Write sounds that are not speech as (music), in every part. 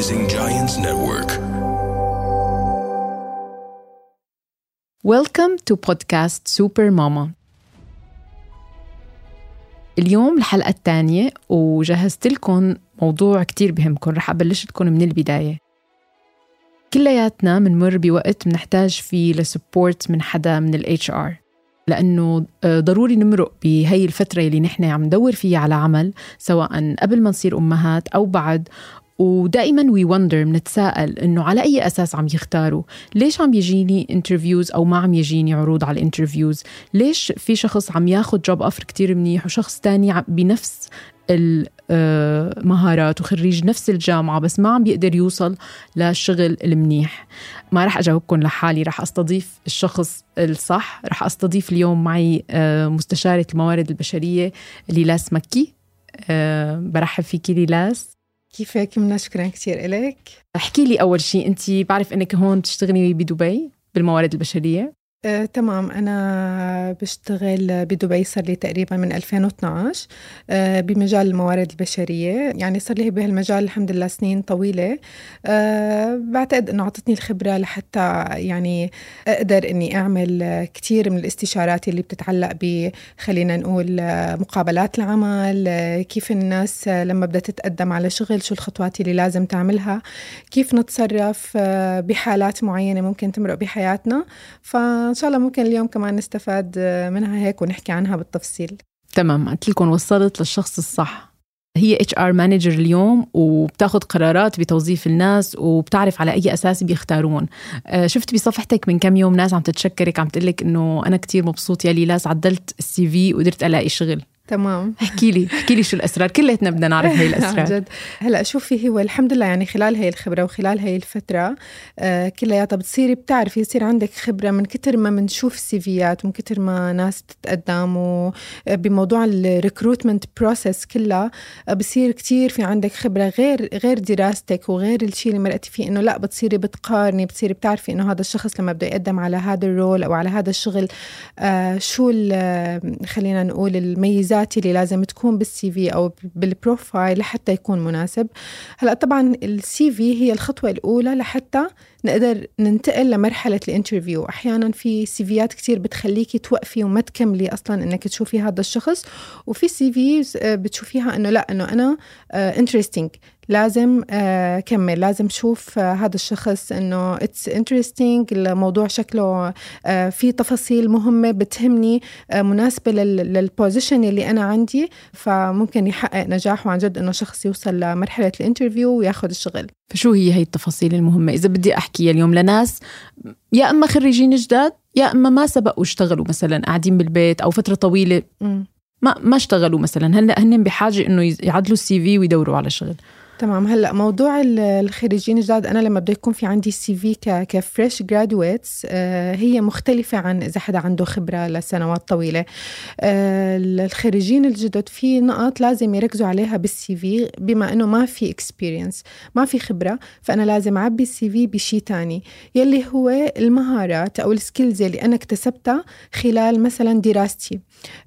Rising Giants Network. Welcome to podcast Super Mama. اليوم الحلقة الثانية وجهزت لكم موضوع كتير بهمكم رح أبلش لكم من البداية كلياتنا منمر بوقت بنحتاج فيه ل support من حدا من ال HR لأنه آه، ضروري نمرق بهي الفترة اللي نحن عم ندور فيها على عمل سواء قبل ما نصير أمهات أو بعد ودائما we wonder بنتساءل إنه على أي أساس عم يختاروا؟ ليش عم يجيني interviews أو ما عم يجيني عروض على ال interviews ليش في شخص عم ياخذ job offer كتير منيح وشخص تاني بنفس المهارات وخريج نفس الجامعة بس ما عم بيقدر يوصل للشغل المنيح. ما رح أجاوبكم لحالي رح أستضيف الشخص الصح رح أستضيف اليوم معي آه، مستشارة الموارد البشرية ليلاس مكي. آه، برحب فيكي ليلاس. كيفك منا شكرا كثير إلك احكي لي أول شيء أنت بعرف أنك هون تشتغلي بدبي بالموارد البشرية. آه، تمام. أنا بشتغل بدبي صار لي تقريبا من 2012 آه، بمجال الموارد البشرية. يعني صار لي بهالمجال الحمد لله سنين طويلة. آه، بعتقد أنه أعطتني الخبرة لحتى يعني أقدر أني أعمل كثير من الاستشارات اللي بتتعلق ب خلينا نقول مقابلات العمل كيف الناس لما بدها تتقدم على شغل شو الخطوات اللي لازم تعملها كيف نتصرف بحالات معينة ممكن تمرق بحياتنا. ف فإن شاء الله ممكن اليوم كمان نستفاد منها هيك ونحكي عنها بالتفصيل. تمام قلت لكم وصلت للشخص الصح. هي HR manager اليوم وبتاخذ قرارات بتوظيف الناس وبتعرف على أي أساس بيختارون آه، شفت بصفحتك من كم يوم ناس عم تتشكرك عم تقول لك إنه أنا كتير مبسوط يا ليلاس عدلت ال CV وقدرت ألاقي شغل. تمام. احكي لي احكي لي شو الأسرار؟ كلياتنا بدنا نعرف هي (laughs) الأسرار. جد. هلأ شوفي هو الحمد لله يعني خلال هي الخبرة وخلال هي الفترة آه كلياتها بتصيري بتعرفي يصير عندك خبرة من كتر ما بنشوف CV ات ومن كتر ما ناس بتتقدم وبموضوع ال recruitment process كلها آه بصير كتير في عندك خبرة غير غير دراستك وغير الشيء اللي مرقتي فيه إنه لأ بتصيري بتقارني بتصيري بتعرفي إنه هذا الشخص لما بده يقدم على هذا ال role أو على هذا الشغل آه شو خلينا نقول الميزات الشغلات اللي لازم تكون بال CV أو بال profile لحتى يكون مناسب. هلأ طبعا ال CV هي الخطوة الأولى لحتى نقدر ننتقل لمرحلة ال interview. أحيانا في CV ات كتير بتخليكي توقفي وما تكملي أصلا إنك تشوفي هذا الشخص وفي CV بتشوفيها إنه لا إنه أنا interesting لازم uh, كمل. لازم شوف هذا الشخص إنه it's interesting الموضوع شكله في تفاصيل مهمة بتهمني مناسبة لل position اللي أنا عندي. فممكن يحقق نجاح وعن جد إنه شخص يوصل لمرحلة ال interview وياخذ الشغل. فشو هي هي التفاصيل المهمة؟ إذا بدي أحكي اليوم لناس يا إما خريجين جداد يا إما ما سبقوا اشتغلوا مثلا قاعدين بالبيت أو فترة طويلة. ما ما اشتغلوا مثلا. هلا هن بحاجة إنه يعدلوا ال CV ويدوروا على شغل. تمام. هلا موضوع الخريجين الجداد أنا لما بده يكون في عندي CV ك fresh graduates هي مختلفة عن إذا حدا عنده خبرة لسنوات طويلة. آه الخريجين الجدد في نقط لازم يركزوا عليها بال CV بما إنه ما في experience ما في خبرة فأنا لازم أعبي ال CV بشيء ثاني يلي هو المهارات أو ال skills اللي أنا اكتسبتها خلال مثلا دراستي.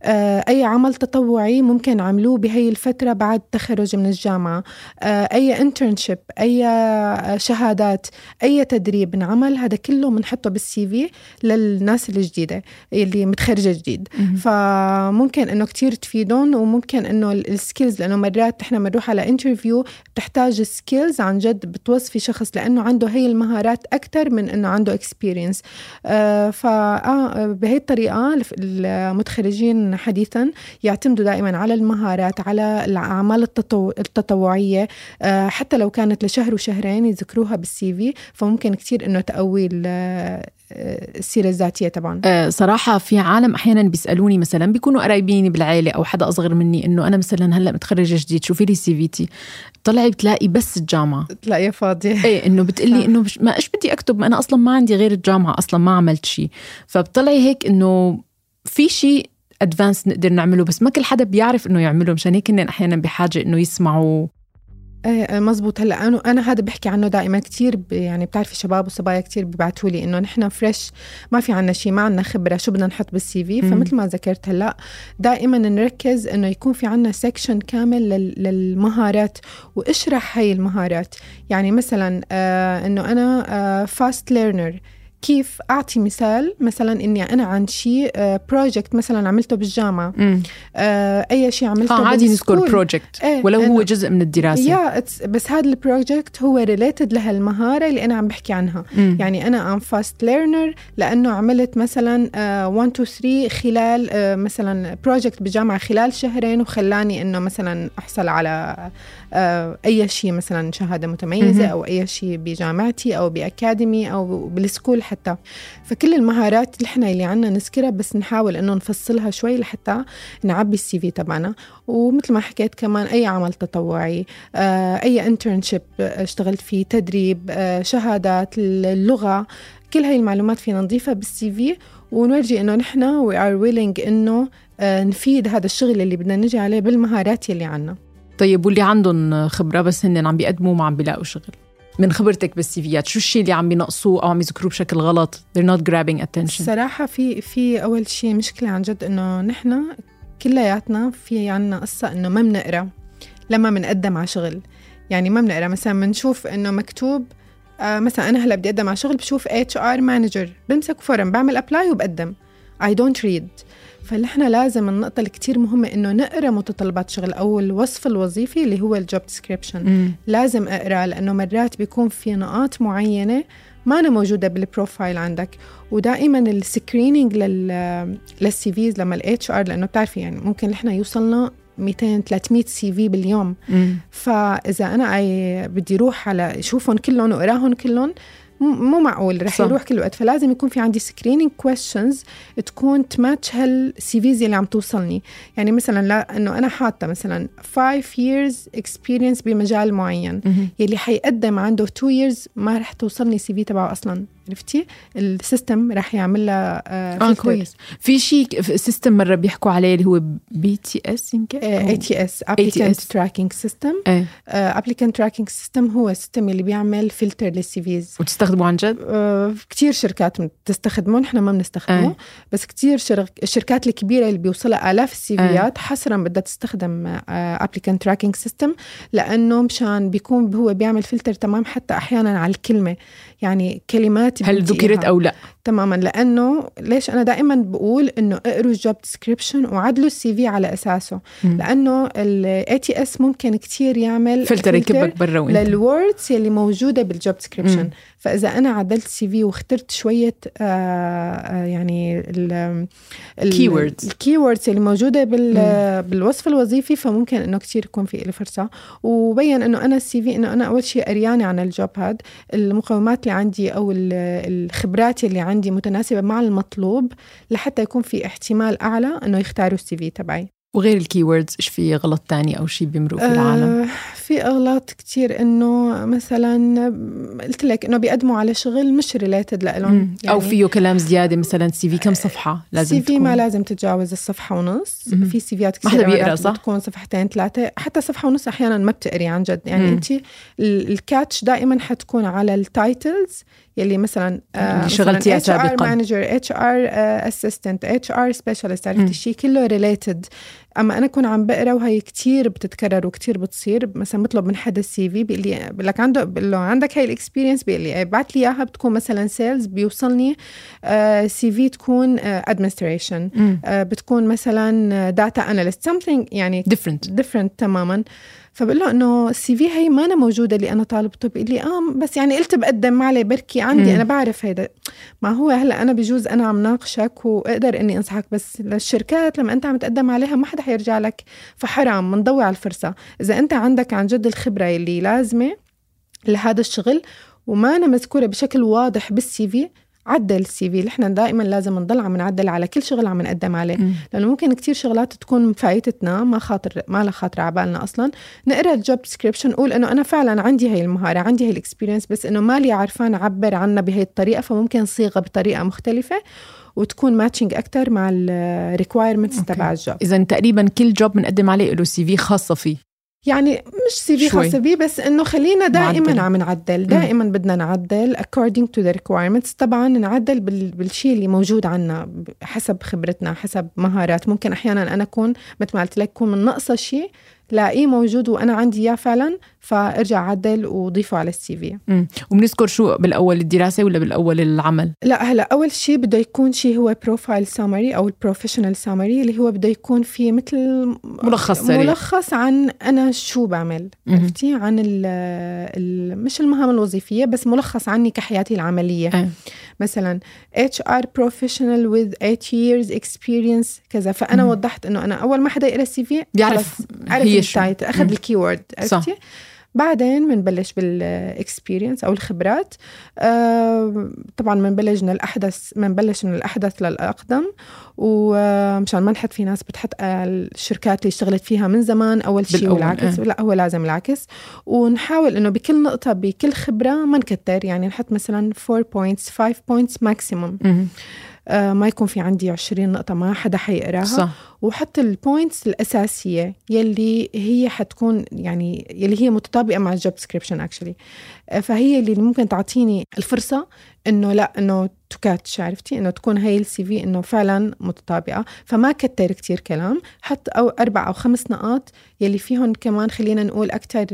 آه أي عمل تطوعي ممكن عملوه بهي الفترة بعد تخرج من الجامعة. آه أي internship أي شهادات أي تدريب انعمل هذا كله بنحطه بال CV للناس الجديدة اللي متخرجة جديد. فممكن إنه كتير تفيدهم وممكن إنه ال skills لأنه مرات إحنا بنروح على interview بتحتاج skills عن جد بتوصفي شخص لأنه عنده هي المهارات أكثر من إنه عنده experience آه ف آه بهي الطريقة المتخرجين حديثا يعتمدوا دائما على المهارات على الأعمال التطوعية. آه، حتى لو كانت لشهر وشهرين يذكروها بالسي في فممكن كثير إنه تقوي آه، السيرة الذاتية طبعا آه، صراحة في عالم أحيانا بيسألوني مثلا بيكونوا قرايبيني بالعيلة أو حدا أصغر مني إنه أنا مثلا هلأ متخرجة جديد شوفي لي سي فيتي طلعي بتلاقي بس الجامعة. تلاقيها فاضية. (laughs) إيه إنه بتقلي إنه ما إيش بدي أكتب؟ ما أنا أصلا ما عندي غير الجامعة أصلا ما عملت شيء فبطلعي هيك إنه في شيء advance نقدر نعمله بس ما كل حدا بيعرف إنه يعمله مشان هيك أحيانا بحاجة إنه يسمعوا. إيه مزبوط هلأ أنا أنا هذا بحكي عنه دائما كثير يعني بتعرفي شباب وصبايا كثير بيبعتوا لي إنه نحن fresh ما في عنا شيء ما عنا خبرة شو بدنا نحط بال CV فمثل ما ذكرت هلأ دائما نركز إنه يكون في عنا section كامل للمهارات واشرح هاي المهارات. يعني مثلا آه إنه أنا fast آه learner كيف أعطي مثال؟ مثلا إني أنا عن شيء project مثلا عملته بالجامعة. آه أي شيء عملته آه عادي نذكر project إيه ولو هو جزء من الدراسة. يا بس هذا ال project هو related لهالمهاره اللي أنا عم بحكي عنها. مم. يعني أنا am fast learner لأنه عملت مثلا 1 2 3 خلال uh, مثلا project بجامعة خلال شهرين وخلاني إنه مثلا أحصل على أي شيء مثلا شهادة متميزة مم. أو أي شيء بجامعتي أو ب academy أو بال school حتى. فكل المهارات اللي إحنا اللي عنا نذكرها بس نحاول إنه نفصلها شوي لحتى نعبي ال CV تبعنا. ومثل ما حكيت كمان أي عمل تطوعي آه، أي internship اشتغلت فيه تدريب آه، شهادات اللغة كل هاي المعلومات فينا نضيفها بال CV. ونورجي إنه نحن we are willing إنه آه، نفيد هذا الشغل اللي بدنا نجي عليه بالمهارات يلي عنا. طيب واللي عندهم خبرة بس هن عم بيقدموا ما عم بيلاقوا شغل. من خبرتك بال CV ات. شو الشيء اللي عم بينقصوه أو عم يذكروه بشكل غلط؟ They're not grabbing attention. الصراحة في في أول شيء مشكلة عن جد إنه نحن كلياتنا في عنا قصة إنه ما بنقرأ لما بنقدم على شغل. يعني ما بنقرأ. مثلا بنشوف إنه مكتوب آه مثلا أنا هلأ بدي أقدم على شغل بشوف HR manager بمسك form بعمل apply وبقدم. I don't read. فنحن لازم النقطة اللي كتير مهمة إنه نقرأ متطلبات شغل أو الوصف الوظيفي اللي هو ال job description لازم أقرأ لأنه مرات بيكون في نقاط معينة ما أنا موجودة بال profile عندك. ودائما ال screening لل لل CVs لما ال HR لأنه بتعرفي يعني ممكن نحن يوصلنا 200 300 CV باليوم. مم. فإذا أنا بدي أروح على اشوفهم كلهم وأقراهم كلهم مو معقول رح صح. يروح كل وقت فلازم يكون في عندي screening questions تكون تماتش هال CVs اللي عم توصلني يعني مثلا لا إنه أنا حاطة مثلا 5 years experience بمجال معين مم. يلي حيقدم عنده 2 years ما رح توصلني CV تبعه أصلا عرفتي؟ ال system رح يعمل لها آه كويس. في شيء system مرة بيحكوا عليه اللي هو PTS يمكن؟ ATS applicant ATS. tracking system applicant tracking system هو ال system اللي بيعمل filter لل CVs وتستخدموا عن جد؟ آه، كتير شركات بتستخدمه نحن ما بنستخدمه أي. بس شرك الشركات الكبيرة اللي بيوصلها آلاف ال CV ات حصرا بدها تستخدم applicant tracking system لأنه مشان بيكون هو بيعمل فلتر تمام حتى أحيانا على الكلمة. يعني كلمات هل. ذكرت أو لا تماما لأنه ليش أنا دائما بقول إنه اقروا ال job description وعدلوا ال CV على أساسه مم. لأنه ال ATS ممكن كتير يعمل فلتر يكبك برا وإنت لل words اللي موجودة بال job. description فإذا أنا عدلت CV واخترت شوية آه آه يعني Keywords. ال keywords اللي موجودة بال. بالوصف الوظيفي فممكن إنه كتير يكون في لي فرصة وبين إنه أنا ال CV إنه أنا أول شيء قريانة عن ال job هاد المقومات اللي عندي أو ال- الخبرات اللي عندي متناسبة مع المطلوب لحتى يكون في احتمال أعلى إنه يختاروا السي في تبعي وغير ال keywords إيش في غلط تاني أو شيء بيمرق في العالم آه في أغلاط كتير إنه مثلا قلت لك إنه بيقدموا على شغل مش related لهم مم. أو فيه كلام زيادة مثلا CV كم صفحة لازم CV ما تكون؟ لازم تتجاوز الصفحة ونص مم. في CV ات ما كثير حدا بيقرأ، صح؟ بتكون صفحتين ثلاثة حتى صفحة ونص أحيانا ما بتقري عن جد يعني مم. انت ال- ال catch دائما حتكون على ال titles يلي مثلا اللي شغلتيها HR سابقاً. manager HR assistant HR specialist. عرفتي الشيء كله related أما أنا اكون عم بقرأ وهي كتير بتتكرر وكتير بتصير مثلا بطلب من حدا ال CV بيقول لي بقول لك عنده بقول له عندك هاي ال experience بيقول لي ابعت لي إياها بتكون مثلا sales بيوصلني CV تكون administration مم. بتكون مثلا data analyst something يعني different different تماما فبقول له إنه السي في هي ما أنا موجودة اللي أنا طالبته. بيقول لي آه بس يعني قلت بقدم ما عليه بركي عندي. أنا بعرف هيدا. ما هو هلأ أنا بجوز أنا عم ناقشك وأقدر إني أنصحك بس للشركات لما أنت عم تقدم عليها ما حدا حيرجع لك. فحرام بنضوي على الفرصة. إذا أنت عندك عن جد الخبرة اللي لازمة لهذا الشغل وما أنا مذكورة بشكل واضح بالسي في عدل السي في. نحن دائما لازم نضل عم نعدل على كل شغل عم نقدم عليه. مم. لأنه ممكن كتير شغلات تكون فايتتنا ما خاطر ما لها خاطر على بالنا أصلا. نقرأ ال job description نقول إنه أنا فعلا عندي هي المهارة عندي هي ال experience بس إنه مالي عارفان اعبر عنها بهي الطريقة فممكن صيغه بطريقة مختلفة وتكون matching أكثر مع ال requirements. تبع ال job. اذا تقريبا كل job بنقدم عليه له CV خاصة فيه. يعني مش CV. خاصة بيه بس إنه خلينا دائما معدل. عم نعدل دائما بدنا نعدل according to the requirements طبعا نعدل بال- بالشيء اللي موجود عنا حسب خبرتنا حسب مهارات ممكن أحيانا أنا أكون مثل ما قلت لك أكون من ناقصه شيء لاقيه موجود وأنا عندي إياه فعلا فارجع عدل وضيفه على السي في مم. وبنذكر شو بالأول الدراسة ولا بالأول العمل لا هلأ أول شيء بده يكون شيء هو profile summary أو ال professional summary اللي هو بده يكون فيه مثل ملخص سريع. ملخص عن أنا شو بعمل. عرفتي عن ال ال مش المهام الوظيفية بس ملخص عني كحياتي العملية آه. مثلا HR professional with 8 years experience كذا فأنا مهم. وضحت إنه أنا أول ما حدا يقرأ ال CV بيعرف ال title أخذ. ال keyword صح. عرفتي بعدين بنبلش بال experience أو الخبرات آه طبعا بنبلش من الأحدث بنبلش من الأحدث للأقدم ومشان ما نحط في ناس بتحط آه، الشركات اللي اشتغلت فيها من زمان أول شيء والعكس آه. لا هو لازم العكس ونحاول إنه بكل نقطة بكل خبرة ما نكتر يعني نحط مثلا 4 points 5 points maximum مهم. آه ما يكون في عندي 20 نقطة ما حدا حيقراها صح وحط ال points الأساسية يلي هي حتكون يعني يلي هي متطابقة مع ال job description actually فهي اللي ممكن تعطيني الفرصة إنه لا إنه to catch عرفتي؟ إنه تكون هي ال CV إنه فعلا متطابقة. فما كتر كتير كلام. حط أو أربع أو خمس نقاط يلي فيهم كمان خلينا نقول أكثر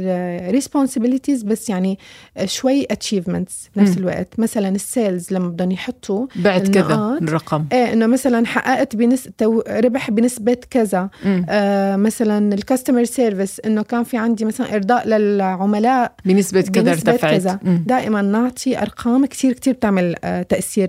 responsibilities بس يعني آه، شوي achievements بنفس. الوقت. مثلا ال sales لما بدهم يحطوا بعد كذا. الرقم. إيه إنه مثلا حققت بنس... ربح بنسبة كذا. مم. آه مثلا ال customer service إنه كان في عندي مثلا إرضاء للعملاء بنسبة كذا بنسبة ارتفعت كذا. دائما نعطي أرقام كتير كتير بتعمل آه تأثير.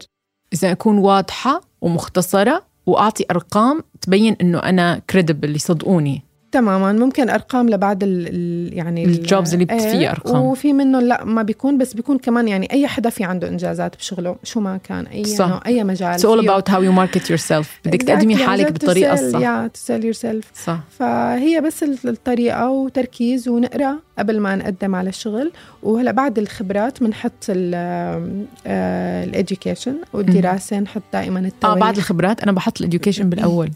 إذا أكون واضحة ومختصرة وأعطي أرقام تبين إنه أنا كريدبل يصدقوني. تماما ممكن أرقام لبعض ال يعني ال- الجوبز اللي إيه، فيها أرقام. وفي منهم لا ما بيكون بس بيكون كمان يعني أي حدا في عنده إنجازات بشغله شو ما كان أي صح. أي مجال It's all about how you market yourself بدك. تقدمي حالك بالطريقة. الصح yeah, to sell yourself صح فهي بس الطريقة وتركيز ونقرأ قبل ما نقدم على الشغل. وهلا بعد الخبرات بنحط ال education والدراسة نحط دائما آه التواريخ بعد الخبرات أنا بحط ال education بالأول.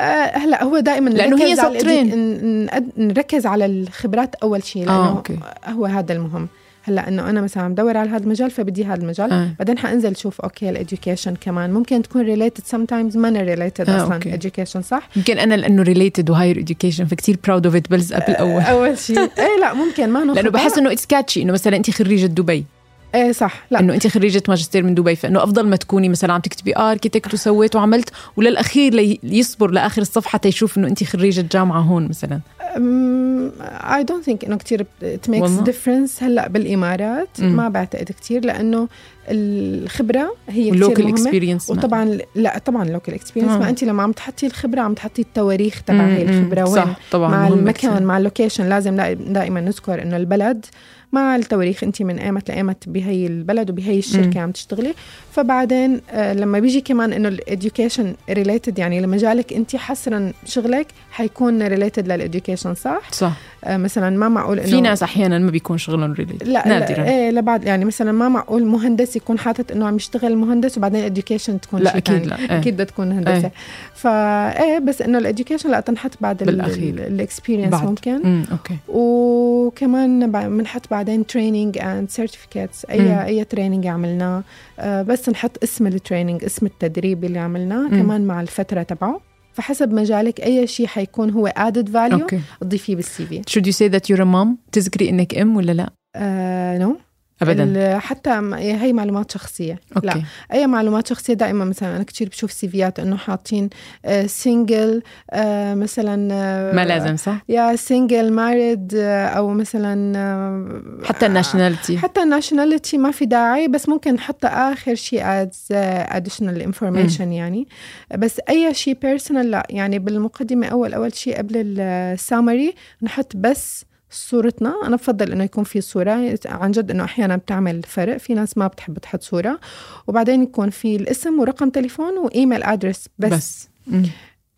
آه هلا هو دائما لأنه هي سطرين. نركز على الخبرات أول شيء آه، لأنه okay. هو هذا المهم. هلأ إنه أنا مثلا عم دور على هذا المجال فبدي هذا المجال. آه. بعدين حأنزل شوف okay ال education كمان. ممكن تكون related sometimes ما related آه، أصلا education صح؟ يمكن أنا لأنه related و higher education فكتير proud of it بلزق بالاول أول. شيء (laughs) إيه لأ ممكن ما لأنه بحس إنه it's catchy إنه مثلا انت خريجة دبي. إيه صح. لا. إنه انت خريجة ماجستير من دبي فإنه أفضل ما تكوني مثلا عم تكتبي architect وسويت وعملت وللأخير لي- يصبر لآخر الصفحة تيشوف إنه انت خريجة جامعة هون مثلا. I don't think إنه كثير it makes? difference هلأ بالإمارات. مم. ما بعتقد كثير لأنه الخبرة هي كثير مهمة. وطبعا لا طبعا local experience. ما. انت لما عم تحطي الخبرة عم تحطي التواريخ تبع هي الخبرة. وين؟ صح طبعا مع المكان. مع ال location لازم دا- دائما نذكر إنه البلد مع التواريخ انت من ايمت لايمت بهي البلد وبهي الشركة. عم تشتغلي فبعدين آه لما بيجي كمان إنه ال education related يعني لمجالك انت حصرا شغلك حيكون related لل education صح صح آه مثلا ما معقول إنه في ناس أحيانا ما بيكون شغلهم related لا نادرا لا إيه لبعض يعني مثلا ما معقول مهندس يكون حاطط إنه عم يشتغل مهندس وبعدين ال education تكون لا أكيد. لا إيه. أكيد بدها تكون هندسة إيه. فا إيه بس إنه ال education لا تنحط بعد. ال experience. ممكن امم okay وكمان بنحط بعدين training and certificates أي مم. أي training عملناه. آه، بس نحط اسم ال training اسم التدريب اللي عملناه. كمان مع الفترة تبعه. فحسب مجالك أي شيء حيكون هو value okay. تضيفيه بال CV should you say that you're a mom تذكري إنك أم ولا لا؟ آه no ابدا. حتى هي معلومات شخصية. okay. لا أي معلومات شخصية دائما مثلا أنا كثير بشوف CV يات إنه حاطين single مثلا آه، ما لازم صح؟ يا single married أو مثلا آه، حتى الناشوناليتي حتى ال nationality ما في داعي بس ممكن نحطها آخر شيء as additional information يعني. بس أي شيء personal لا. يعني بالمقدمة أول أول شيء قبل ال summary نحط بس صورتنا. أنا بفضل إنه يكون في صورة. عن جد إنه أحيانا بتعمل فرق. في ناس ما بتحب تحط صورة. وبعدين يكون في الاسم ورقم تليفون و email address. بس, بس.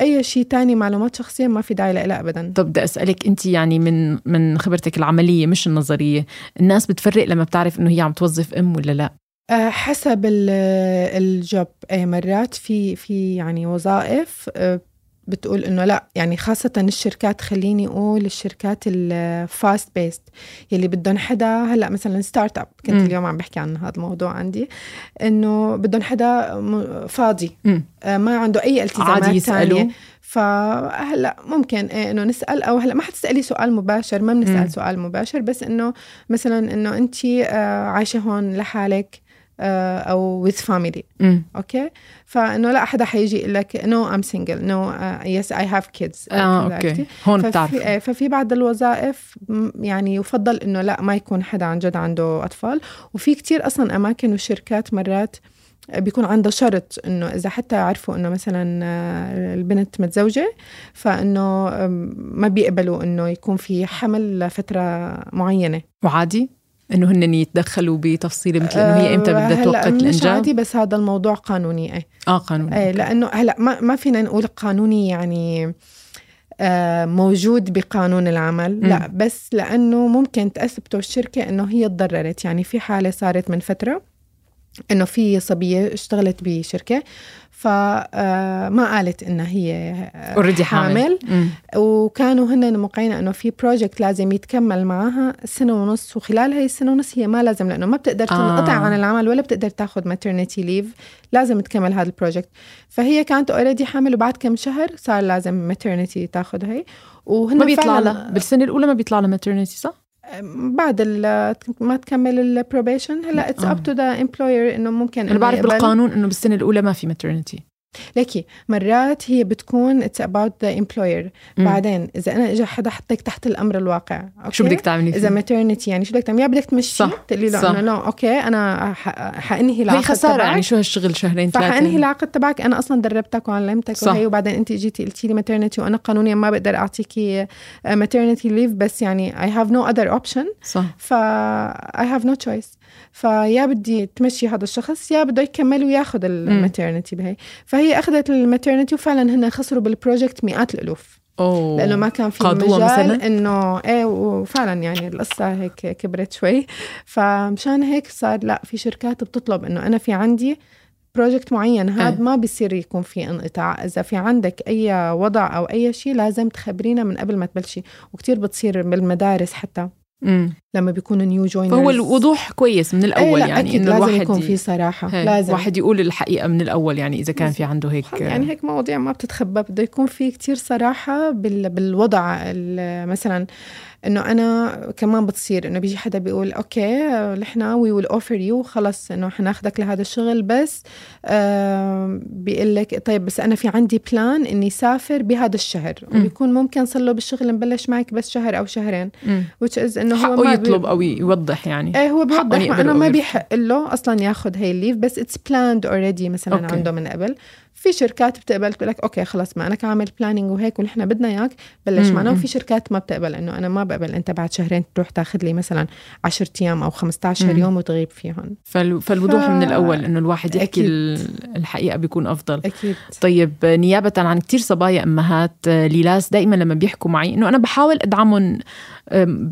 أي شيء تاني معلومات شخصية ما في داعي لها ابدا. طب بدي أسألك أنت يعني من من خبرتك العملية مش النظرية الناس بتفرق لما بتعرف إنه هي عم توظف أم ولا لا؟ آه، حسب ال- job. أي مرات في في يعني وظائف آه، بتقول إنه لا يعني خاصة الشركات خليني أقول الشركات ال fast-paced يلي بدهم حدا هلأ مثلا start up كنت م. اليوم عم بحكي عن هذا الموضوع عندي إنه بدهم حدا فاضي م. آه، ما عنده أي التزامات عادي يسألوا فهلا ممكن إيه إنه نسأل أو هلأ ما حتسالي سؤال مباشر ما بنسأل. سؤال مباشر بس إنه مثلا إنه انت آه، عايشة هون لحالك أو with family. okay؟ فإنه لا حدا حيجي يقول لك no I'm single no yes I have kids آه okay. هون بتعرف ففي, ففي بعض الوظائف يعني يفضل إنه لا ما يكون حدا عن جد عنده أطفال. وفي كتير أصلا أماكن وشركات مرات بيكون عندها شرط إنه إذا حتى عرفوا إنه مثلا آه، البنت متزوجة فإنه ما بيقبلوا إنه يكون في حمل لفترة معينة. وعادي؟ إنه هن يتدخلوا بتفصيل مثل إنه هي إمتى بدها توقت الانجاب مش عادي بس هذا الموضوع قانوني إيه. آه قانوني. إيه لأنه هلأ ما ما فينا نقول قانوني يعني آه موجود بقانون العمل م. لأ بس لأنه ممكن تثبتوا الشركة إنه هي تضررت. يعني في حالة صارت من فترة إنه في صبية اشتغلت بشركة فما آه، قالت إنها هي already حامل, حامل. وكانوا هن موقعين إنه في project لازم يتكمل معها سنة ونص وخلال هي السنة ونص هي ما لازم لأنه ما بتقدر تنقطع آه. عن العمل ولا بتقدر تاخذ maternity leave لازم تكمل هذا ال project فهي كانت already حامل وبعد كم شهر صار لازم maternity تاخذ هي وهن ما بيطلع لها. بالسنة الأولى ما بيطلع لها maternity صح؟ بعد ما تكمل ال probation هلا it's up to the employer إنه ممكن أنا بعرف بالقانون إنه بالسنة الأولى ما في ماترنتي ليكي مرات هي بتكون it's about the employer بعدين إذا أنا اجى حدا حطيك تحت الأمر الواقع أوكي؟ شو بدك تعملي إذا maternity يعني شو بدك تعملي؟ يا بدك تمشي؟ تقولي له انه لا okay أنا حأنهي العقد هي خسارة يعني شو هالشغل شهرين ثلاثة؟ فحانهي العقد تبعك. أنا أصلا دربتك وعلمتك صح. وهي وبعدين أنت جيتي قلتي لي maternity وأنا قانونيا ما بقدر اعطيكي maternity leave بس يعني I have no other option صح. ف I have no choice فيا بدي تمشي هذا الشخص يا بده يكمل وياخذ ال maternity بهي. فهي أخذت ال maternity وفعلا هن خسروا بال project مئات الألوف. أوه. لأنه ما كان في مجال مثلا؟ إنه إيه وفعلا يعني القصة هيك كبرت شوي. فمشان هيك صار لا في شركات بتطلب إنه أنا في عندي project معين هذا إيه. ما بيصير يكون في انقطاع. إذا في عندك أي وضع أو أي شيء لازم تخبرينا من قبل ما تبلشي. وكتير بتصير بالمدارس حتى. مم. لما بيكونوا new joiners فهو الوضوح كويس من الأول إيه يعني انه لازم الواحد يكون في صراحة لازم واحد يقول الحقيقة من الأول يعني إذا كان في عنده هيك يعني هيك مواضيع ما بتتخبى بده يكون في كتير صراحة بالوضع مثلا إنه أنا كمان بتصير إنه بيجي حدا بيقول okay نحن we will offer you خلص إنه حناخذك لهذا الشغل بس آه بيقول لك طيب بس أنا في عندي plan إني سافر بهذا الشهر. وبيكون ممكن صار له بالشغل مبلش معك بس شهر أو شهرين which is إنه هو ما يطلب أو يوضح يعني. إيه هو بيوضح. أنا ما بيحق له أصلا ياخذ هي الليف بس it's planned already مثلا okay. عنده من قبل. في شركات بتقبل تقول لك okay خلص ما أنا عامل planning وهيك ونحن بدنا إياك بلش معنا. وفي شركات ما بتقبل إنه أنا ما بقبل. أنت بعد شهرين تروح تاخذ لي مثلا 10 أيام أو 15 مم. يوم وتغيب فيهم. فالوضوح ف... من الأول إنه الواحد يحكي أكيد. الحقيقة بيكون أفضل. أكيد. طيب نيابة عن كثير صبايا أمهات ليلاس دائما لما بيحكوا معي إنه أنا بحاول أدعمهم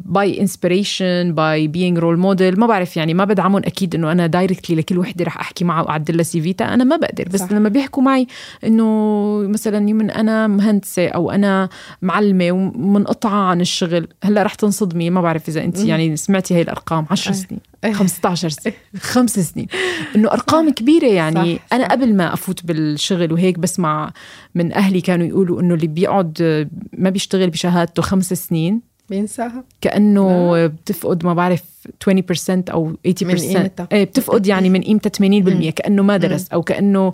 by inspiration by being role model ما بعرف يعني ما بدعمهم أكيد إنه أنا directly لكل وحدة رح أحكي معها وأعدل لها سيفيتا أنا ما بقدر. بس صح. لما بيحكوا معي إنه مثلا يمن أنا مهندسة أو أنا معلمة ومنقطعة عن الشغل هلأ رح تنصدمي ما بعرف إذا أنت يعني سمعتي هاي الأرقام 10 سنين 15 سنة خمس سنين. إنه أرقام كبيرة يعني. صح. أنا قبل ما أفوت بالشغل وهيك بسمع من أهلي كانوا يقولوا إنه اللي بيقعد ما بيشتغل بشهادته خمس سنين. بينساها؟ كأنه. بتفقد ما بعرف 20% أو 80% من قيمتها. إيه بتفقد يعني من قيمتها 80% كأنه ما درس أو كانه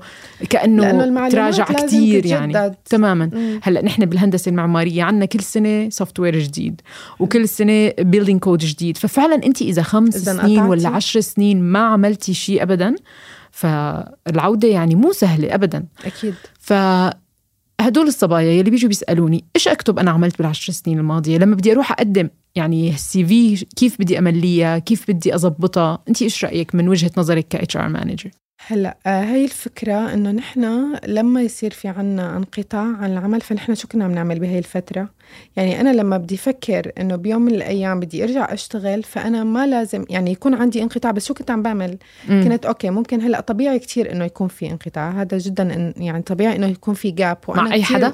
كأنه تراجع كثير يعني. تماما. هلأ نحن بالهندسة المعمارية عندنا كل سنة software جديد وكل سنة building code جديد. ففعلا أنت إذا خمس سنين ولا عشر سنين ما عملتي شيء ابدا فالعودة يعني مو سهلة ابدا. أكيد. ف هدول الصبايا يلي بيجوا بيسألوني إيش أكتب أنا عملت بالعشر سنين الماضية؟ لما بدي أروح أقدم يعني ال CV كيف بدي أمليها؟ كيف بدي اضبطها انت إيش رأيك من وجهة نظرك ك HR manager هلا آه، هي الفكرة إنه نحن لما يصير في عنا انقطاع عن العمل فنحن شو كنا عم نعمل بهي الفترة؟ يعني أنا لما بدي أفكر إنه بيوم من الأيام بدي أرجع أشتغل فأنا ما لازم يعني يكون عندي انقطاع بس شو كنت عم بعمل؟ م. كنت okay ممكن هلأ طبيعي كتير إنه يكون في انقطاع هذا جدا يعني طبيعي إنه يكون في gap وأنا مع أي حدا؟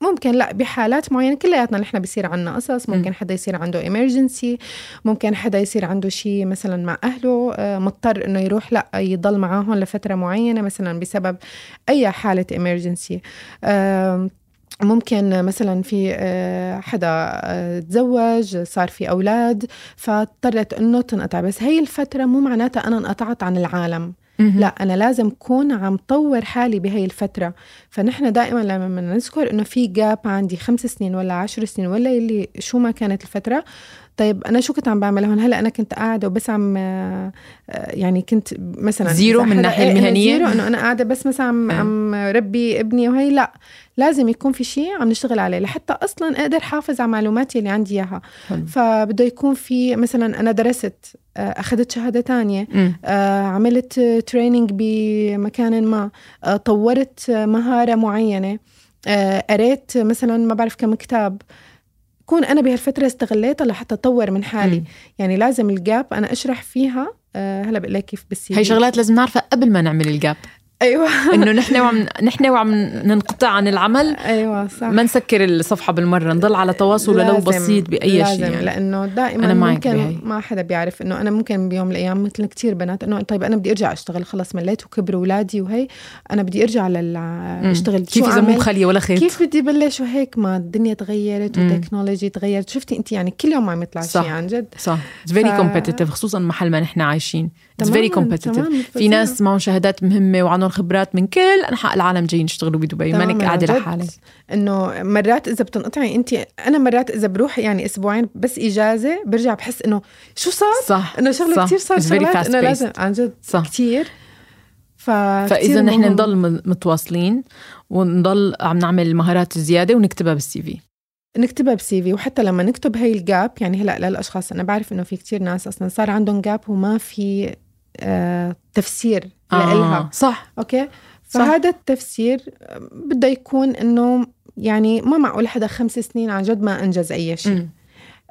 ممكن لأ بحالات معينة كلياتنا نحن بيصير عنا قصص ممكن م. حدا يصير عنده إمرجنسي ممكن حدا يصير عنده شيء مثلا مع أهله آه، مضطر إنه يروح لأ يضل معاهم لفترة معينة مثلا بسبب أي حالة إمرجنسي ممكن مثلا في آه، حدا آه، تزوج صار في أولاد فاضطرت أنه تنقطع. بس هي الفترة مو معناتها أنا انقطعت عن العالم. لا أنا لازم أكون عم طور حالي بهي الفترة. فنحن دائما لما نذكر إنه في gap عندي خمس سنين ولا عشر سنين ولا اللي شو ما كانت الفترة طيب أنا شو كنت عم بعمل؟ هون هلأ أنا كنت قاعدة وبس عم آه، يعني كنت مثلا zero من الناحيه إيه، المهنية؟ zero إنه أنا قاعدة بس مثلا عم, عم ربي ابني وهي لأ لازم يكون في شيء عم نشتغل عليه لحتى أصلا أقدر حافظ على معلوماتي اللي عندي إياها. فبده يكون في مثلا أنا درست آه، أخذت شهادة تانية آه عملت training بمكان ما طورت مهارة معينة قريت مثلا ما بعرف كم كتاب كون أنا بهالفترة استغليتها لحتى أطور من حالي. م. يعني لازم ال gap أنا أشرح فيها أه هلا بقول لك كيف بال CV هي شغلات لازم نعرفها قبل ما نعمل ال gap أيوه. إنه نحن وعم نحن وعم ننقطع عن العمل. أيوه صح. ما نسكر الصفحة بالمرة نضل على تواصل ولو بسيط بأي لازم شيء يعني. لأنه دائما أنا ممكن بهي. ما حدا بيعرف إنه أنا ممكن بيوم من الأيام مثل كثير بنات إنه طيب أنا بدي أرجع أشتغل خلص مليت وكبروا أولادي وهي أنا بدي أرجع لل أشتغل. كيف إذا مو مخليه ولا خيط؟ كيف بدي بلش؟ وهيك ما الدنيا تغيرت وال technology تغيرت. شفتي انت يعني كل يوم عم يطلع شيء عن جد. صح. Very competitive خصوصا محل ما نحن عايشين. It's very competitive في ناس معهم شهادات مهمة وعندهم خبرات من كل أنحاء العالم جايين يشتغلوا بدبي مانك قاعدة لحالك إنه مرات إذا بتنقطعي انت أنا مرات إذا بروح يعني أسبوعين بس إجازة برجع بحس إنه شو صار؟ صح إنه شغلة كثير صار شغلات إنه لازم عن جد صح. كثير فإذا نحن نضل متواصلين ونضل عم نعمل مهارات زيادة ونكتبها بالسي في. نكتبها بسي في وحتى لما نكتب هاي ال gap يعني هلأ للأشخاص أنا بعرف إنه في كتير ناس أصلا صار عندهم gap وما في تفسير آه لإلها. صح. أوكي؟ فهذا التفسير بده يكون إنه يعني ما معقول حدا خمس سنين عن جد ما أنجز أي شيء.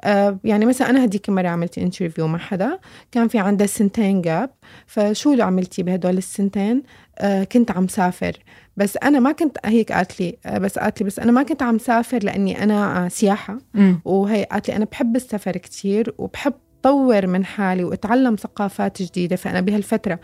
آه يعني مثلا أنا هديك المره عملت interview مع حدا كان في عنده سنتين gap فشو اللي عملتي بهدول السنتين؟ آه كنت عم سافر. بس أنا ما كنت هيك قالت لي آه بس قالت لي بس أنا ما كنت عم سافر لأني أنا آه سياحة. وهي قالت لي أنا بحب السفر كتير وبحب طور من حالي واتعلم ثقافات جديدة. فأنا بهالفترة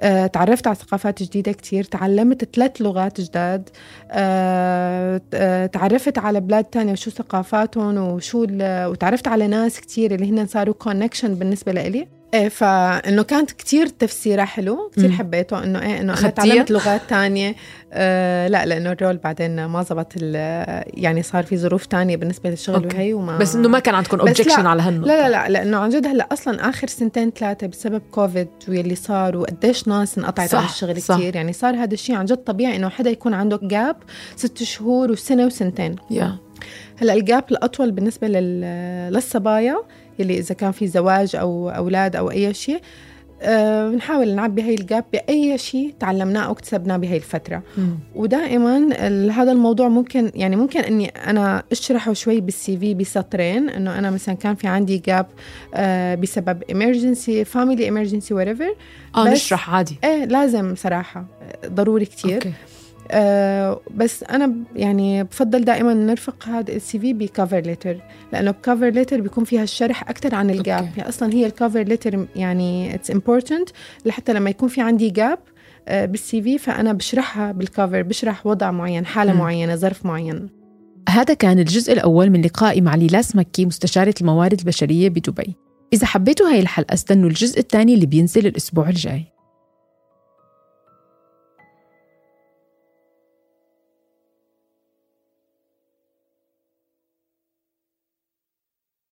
أه تعرفت على ثقافات جديدة كتير تعلمت ثلاث لغات جداد أه, آه، تعرفت على بلاد تانية وشو ثقافاتهم وشو وتعرفت على ناس كتير اللي هن صاروا connection بالنسبة لإلي. إيه فانه كانت كتير تفسيرها حلو كتير حبيته إنه إيه إنه أنا تعلمت لغات تانية. آه لا لأنه ال role بعدين ما زبط يعني صار في ظروف تانية بالنسبة للشغل وهي وما بس إنه ما كان عندكم objection على هالنقطة. لا لا لا لأنه عن جد هلأ أصلا آخر سنتين ثلاثة بسبب كوفيد واللي صار وقديش ناس انقطعت عن الشغل صح. كثير يعني صار هذا الشيء عن جد طبيعي إنه حدا يكون عنده gap ست شهور وسنة وسنتين. Yeah. هلأ ال gap الأطول بالنسبة للصبايا يلي إذا كان في زواج أو أولاد أو أي شيء أه بنحاول نعبي هاي الجاب بأي شيء تعلمناه أو اكتسبناه بهاي الفترة مم. ودائما هذا الموضوع ممكن يعني ممكن أني أنا أشرحه شوي بال CV بسطرين أنه أنا مثلا كان في عندي gap أه بسبب emergency family emergency whatever آه نشرح عادي إيه لازم صراحة ضروري كتير okay. أه بس أنا يعني بفضل دائما نرفق هذا ال CV ب cover letter لأنه ب cover letter بيكون فيها الشرح أكثر عن ال gap يعني أصلا هي ال cover letter يعني it's important لحتى لما يكون في عندي gap أه بال CV فأنا بشرحها بال cover بشرح وضع معين حالة م. معينة ظرف معين. هذا كان الجزء الأول من لقائي مع ليلاس مكي مستشارة الموارد البشرية بدبي. إذا حبيتوا هاي الحلقة استنوا الجزء الثاني اللي بينزل الأسبوع الجاي.